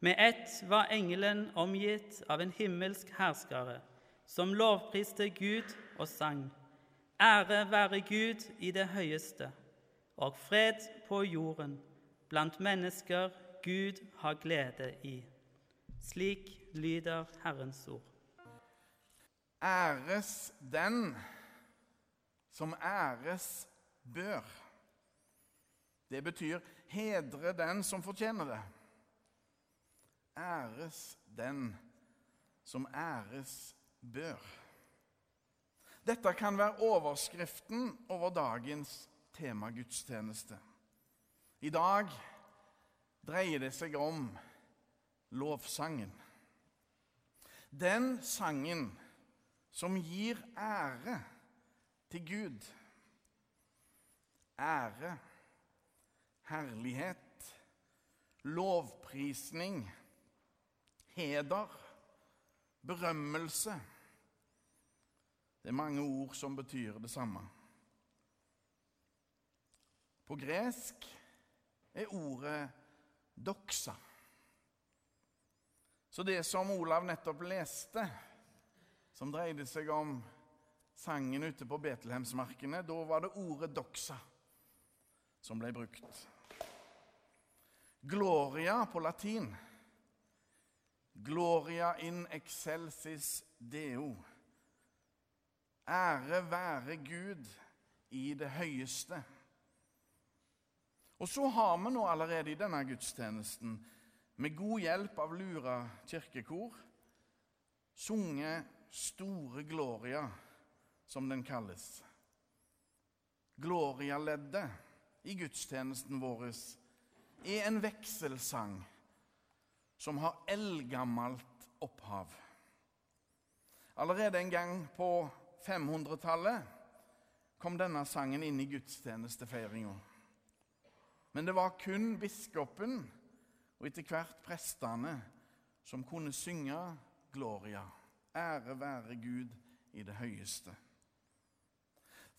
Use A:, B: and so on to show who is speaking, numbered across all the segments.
A: Med ett var engelen omgitt av en himmelsk herskare, som lovpriste Gud og sang. Ære være Gud i det høyeste, og fred på jorden, blant mennesker Gud har glede i. Slik lyder Herrens ord.
B: Æres den som æres bør. Det betyr hedre den som fortjener det. Æres den som æres bør. Dette kan være overskriften over dagens tema gudstjeneste. I dag dreier det seg om lovsangen. Den sangen som gir ære til Gud. Ære, herlighet, lovprisning heder, berømmelse. Det er mange ord som betyr det samme. På gresk er ordet 'doxa'. Så det som Olav nettopp leste, som dreide seg om sangen ute på Betlehemsmarkene, da var det ordet 'doxa' som ble brukt. Gloria på latin Gloria in excelsis Deo. Ære være Gud i det høyeste. Og så har vi nå allerede i denne gudstjenesten, med god hjelp av Lura kirkekor, sunget Store Gloria, som den kalles. Gloria-leddet i gudstjenesten vår er en vekselsang som har eldgammelt opphav. Allerede en gang på 500-tallet kom denne sangen inn i gudstjenestefeiringa. Men det var kun biskopen og etter hvert prestene som kunne synge Gloria. Ære være Gud i det høyeste.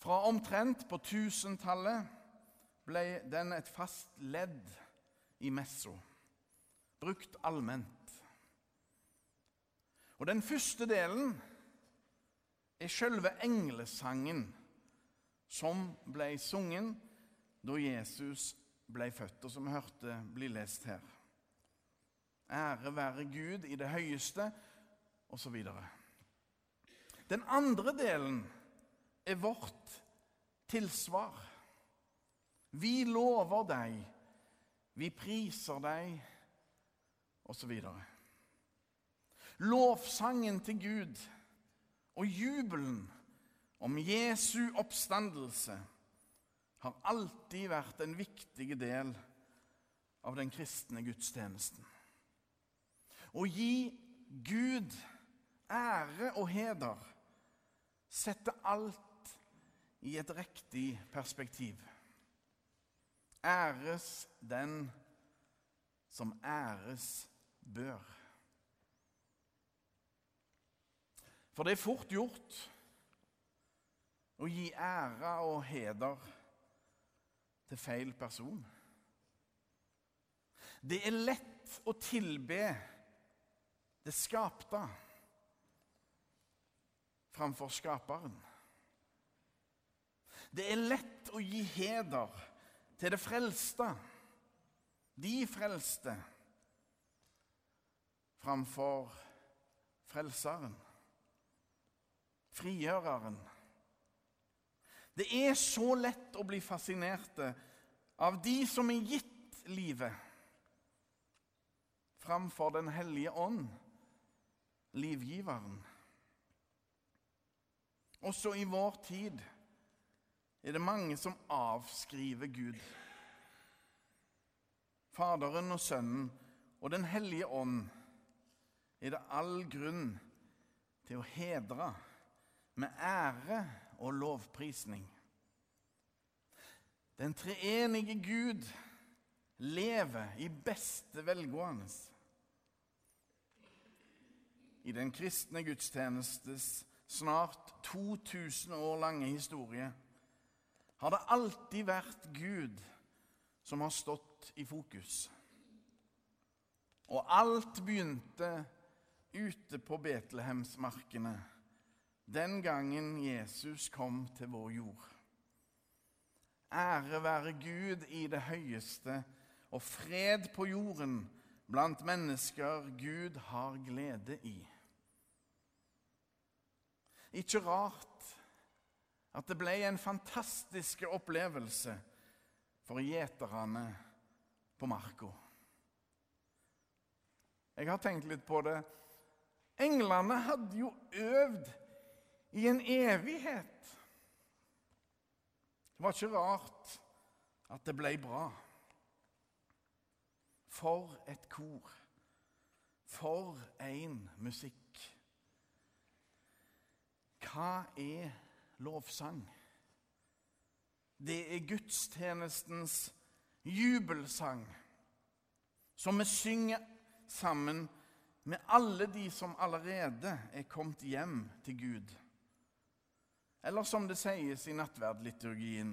B: Fra omtrent på 1000-tallet ble den et fast ledd i messa brukt allment. Og Den første delen er selve englesangen som ble sungen da Jesus ble født, og som vi hørte bli lest her. Ære være Gud i det høyeste, osv. Den andre delen er vårt tilsvar. Vi lover deg, vi priser deg, osv. Lovsangen til Gud og jubelen om Jesu oppstandelse har alltid vært en viktig del av den kristne gudstjenesten. Å gi Gud ære og heder setter alt i et riktig perspektiv. Æres den som æres bør. For det er fort gjort å gi ære og heder til feil person. Det er lett å tilbe det skapte framfor skaperen. Det er lett å gi heder til det frelste, de frelste, framfor Frelseren, frigjøreren. Det er så lett å bli fascinerte av de som er gitt livet, framfor Den hellige ånd, livgiveren. Også i vår tid er det mange som avskriver Gud. Faderen og Sønnen og Den hellige ånd er det all grunn til å hedre med ære og lovprisning. Den treenige Gud lever i beste velgående. I den kristne gudstjenestes snart 2000 år lange historie har det alltid vært Gud som har stått i fokus. Og alt begynte ute på Betlehemsmarkene den gangen Jesus kom til vår jord. Ære være Gud i det høyeste og fred på jorden blant mennesker Gud har glede i. Ikke rart at det ble en fantastisk opplevelse for gjeterne på marka. Jeg har tenkt litt på det. Englene hadde jo øvd i en evighet. Det var ikke rart at det ble bra. For et kor. For en musikk. Hva er lovsang? Det er gudstjenestens jubelsang, som vi synger sammen med alle de som allerede er kommet hjem til Gud. Eller som det sies i nattverdliturgien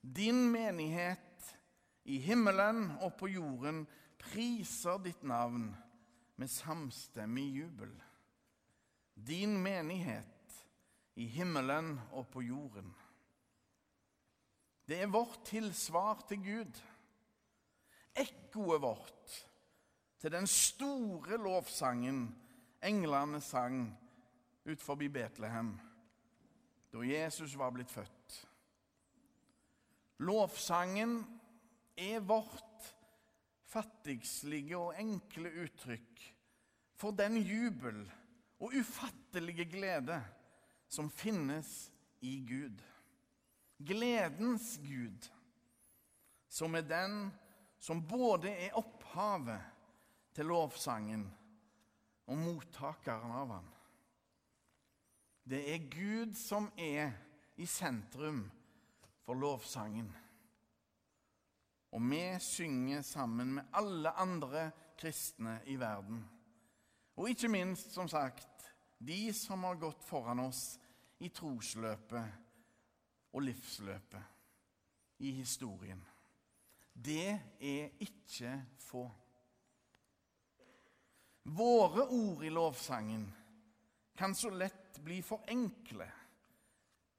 B: Din menighet i himmelen og på jorden priser ditt navn med samstemmig jubel. Din menighet i himmelen og på jorden. Det er vårt tilsvar til Gud. Ekkoet vårt til den store lovsangen englene sang ut forbi Betlehem da Jesus var blitt født. Lovsangen er vårt fattigslige og enkle uttrykk for den jubel og ufattelige glede som finnes i Gud. Gledens Gud, som er den som både er opphavet til lovsangen og mottakeren av han. Det er Gud som er i sentrum for lovsangen. Og vi synger sammen med alle andre kristne i verden. Og ikke minst, som sagt, de som har gått foran oss i trosløpet og livsløpet i historien. Det er ikke få. Våre ord i lovsangen kan så lett bli for enkle,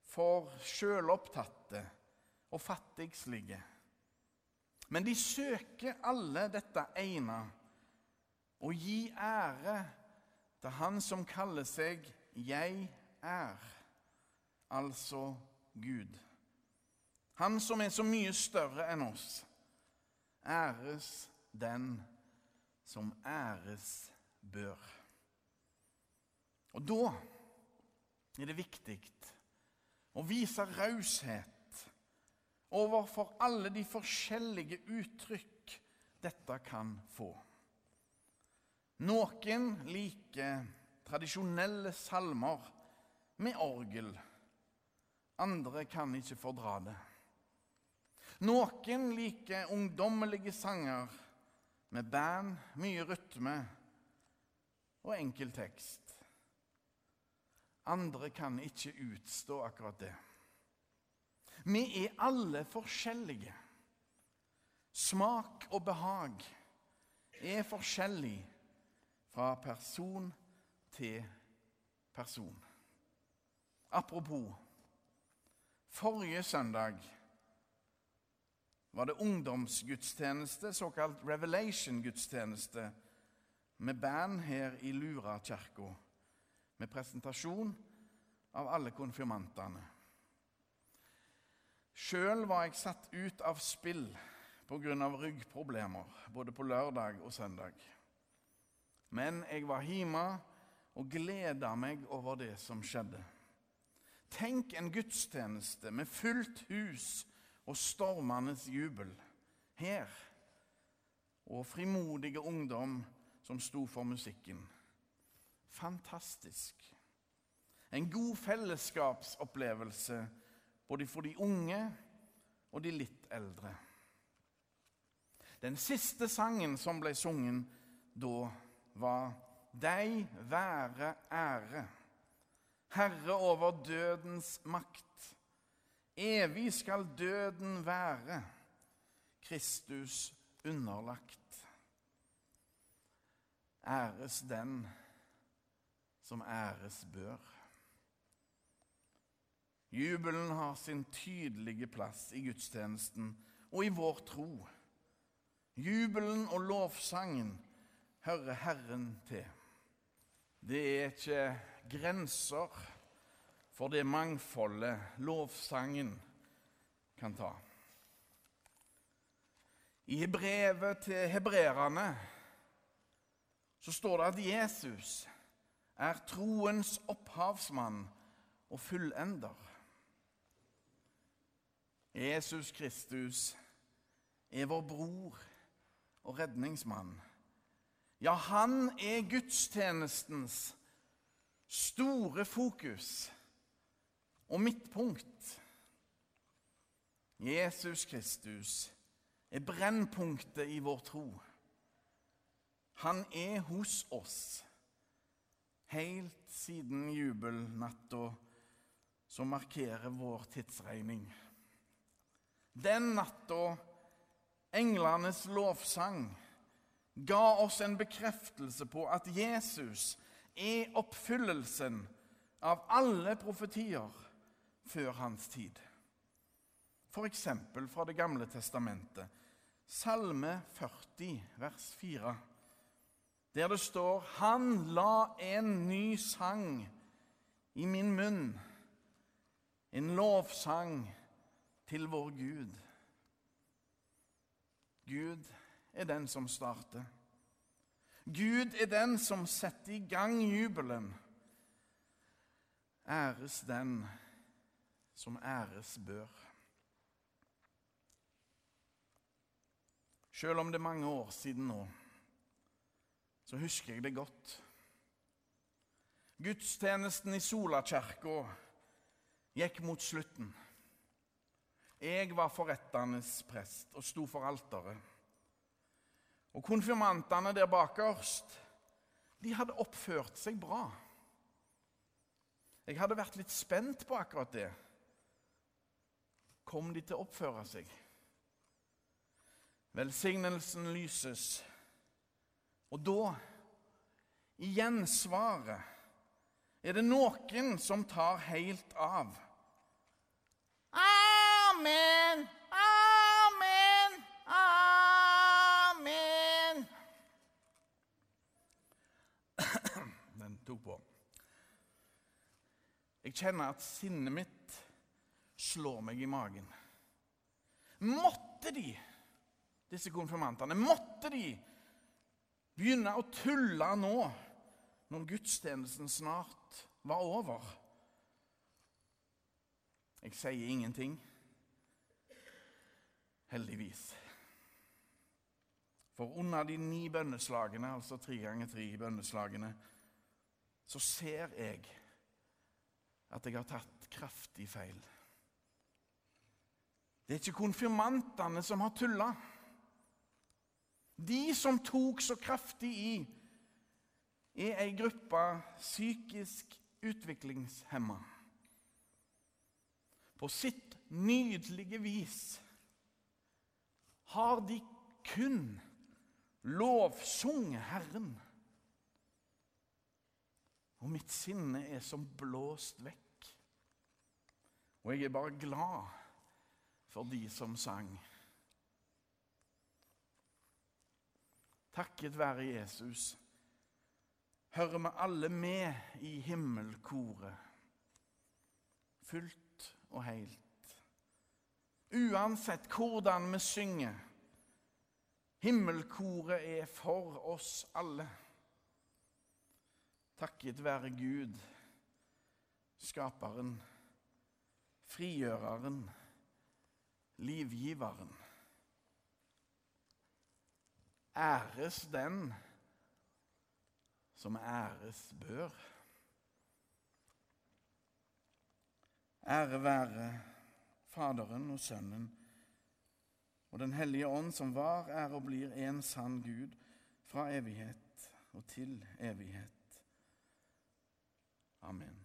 B: for sjølopptatte og fattigslige. Men de søker alle dette ene å gi ære er Han som kaller seg 'Jeg er', altså Gud. Han som er så mye større enn oss. Æres den som æres bør. Og da er det viktig å vise raushet overfor alle de forskjellige uttrykk dette kan få. Noen liker tradisjonelle salmer med orgel. Andre kan ikke fordra det. Noen liker ungdommelige sanger med band, mye rytme og enkel tekst. Andre kan ikke utstå akkurat det. Vi er alle forskjellige. Smak og behag er forskjellig fra person til person. Apropos forrige søndag var det ungdomsgudstjeneste, såkalt Revelation-gudstjeneste, med band her i Lura kirke, med presentasjon av alle konfirmantene. Sjøl var jeg satt ut av spill pga. ryggproblemer både på lørdag og søndag. Men jeg var hjemme og gleda meg over det som skjedde. Tenk en gudstjeneste med fullt hus og stormenes jubel her. Og frimodige ungdom som sto for musikken. Fantastisk. En god fellesskapsopplevelse både for de unge og de litt eldre. Den siste sangen som ble sunget da, var Deg være ære, Herre over dødens makt. Evig skal døden være Kristus underlagt. Æres den som æres bør. Jubelen har sin tydelige plass i gudstjenesten og i vår tro. Jubelen og lovsangen hører Herren til. Det er ikke grenser for det mangfoldet lovsangen kan ta. I brevet til hebreerne så står det at Jesus er troens opphavsmann og fullender. Jesus Kristus er vår bror og redningsmann. Ja, han er gudstjenestens store fokus og midtpunkt. Jesus Kristus er brennpunktet i vår tro. Han er hos oss helt siden jubelnatta som markerer vår tidsregning. Den natta englenes lovsang ga oss en bekreftelse på at Jesus er oppfyllelsen av alle profetier før hans tid. F.eks. fra Det gamle testamentet, Salme 40, vers 4, der det står 'Han la en ny sang i min munn', en lovsang til vår Gud. Gud er den som starter. Gud er den som setter i gang jubelen. Æres den som æres bør. Selv om det er mange år siden nå, så husker jeg det godt. Gudstjenesten i Solakirka gikk mot slutten. Jeg var forrettende prest og sto for alteret. Og konfirmantene der bakerst, de hadde oppført seg bra. Jeg hadde vært litt spent på akkurat det. Kom de til å oppføre seg? Velsignelsen lyses. Og da, i gjensvaret, er det noen som tar helt av. Amen, amen, amen. Den tok på. Jeg kjenner at sinnet mitt slår meg i magen. Måtte de disse konfirmantene, måtte de begynne å tulle nå, når gudstjenesten snart var over? Jeg sier ingenting. Heldigvis. For under de ni bønneslagene, altså tre ganger tre bønneslagene, så ser jeg at jeg har tatt kraftig feil. Det er ikke konfirmantene som har tulla. De som tok så kraftig i, er ei gruppe psykisk utviklingshemma. På sitt nydelige vis har de kun lovsunget Herren. Og mitt sinne er som blåst vekk. Og jeg er bare glad for de som sang. takket være Jesus, hører vi alle med i himmelkoret, fullt og helt. Uansett hvordan vi synger, himmelkoret er for oss alle. Takket være Gud, skaperen, frigjøreren, livgiveren. Æres den som æres bør. Ære være Faderen og Sønnen og Den hellige ånd, som var, er og blir en sann Gud fra evighet og til evighet. Amen.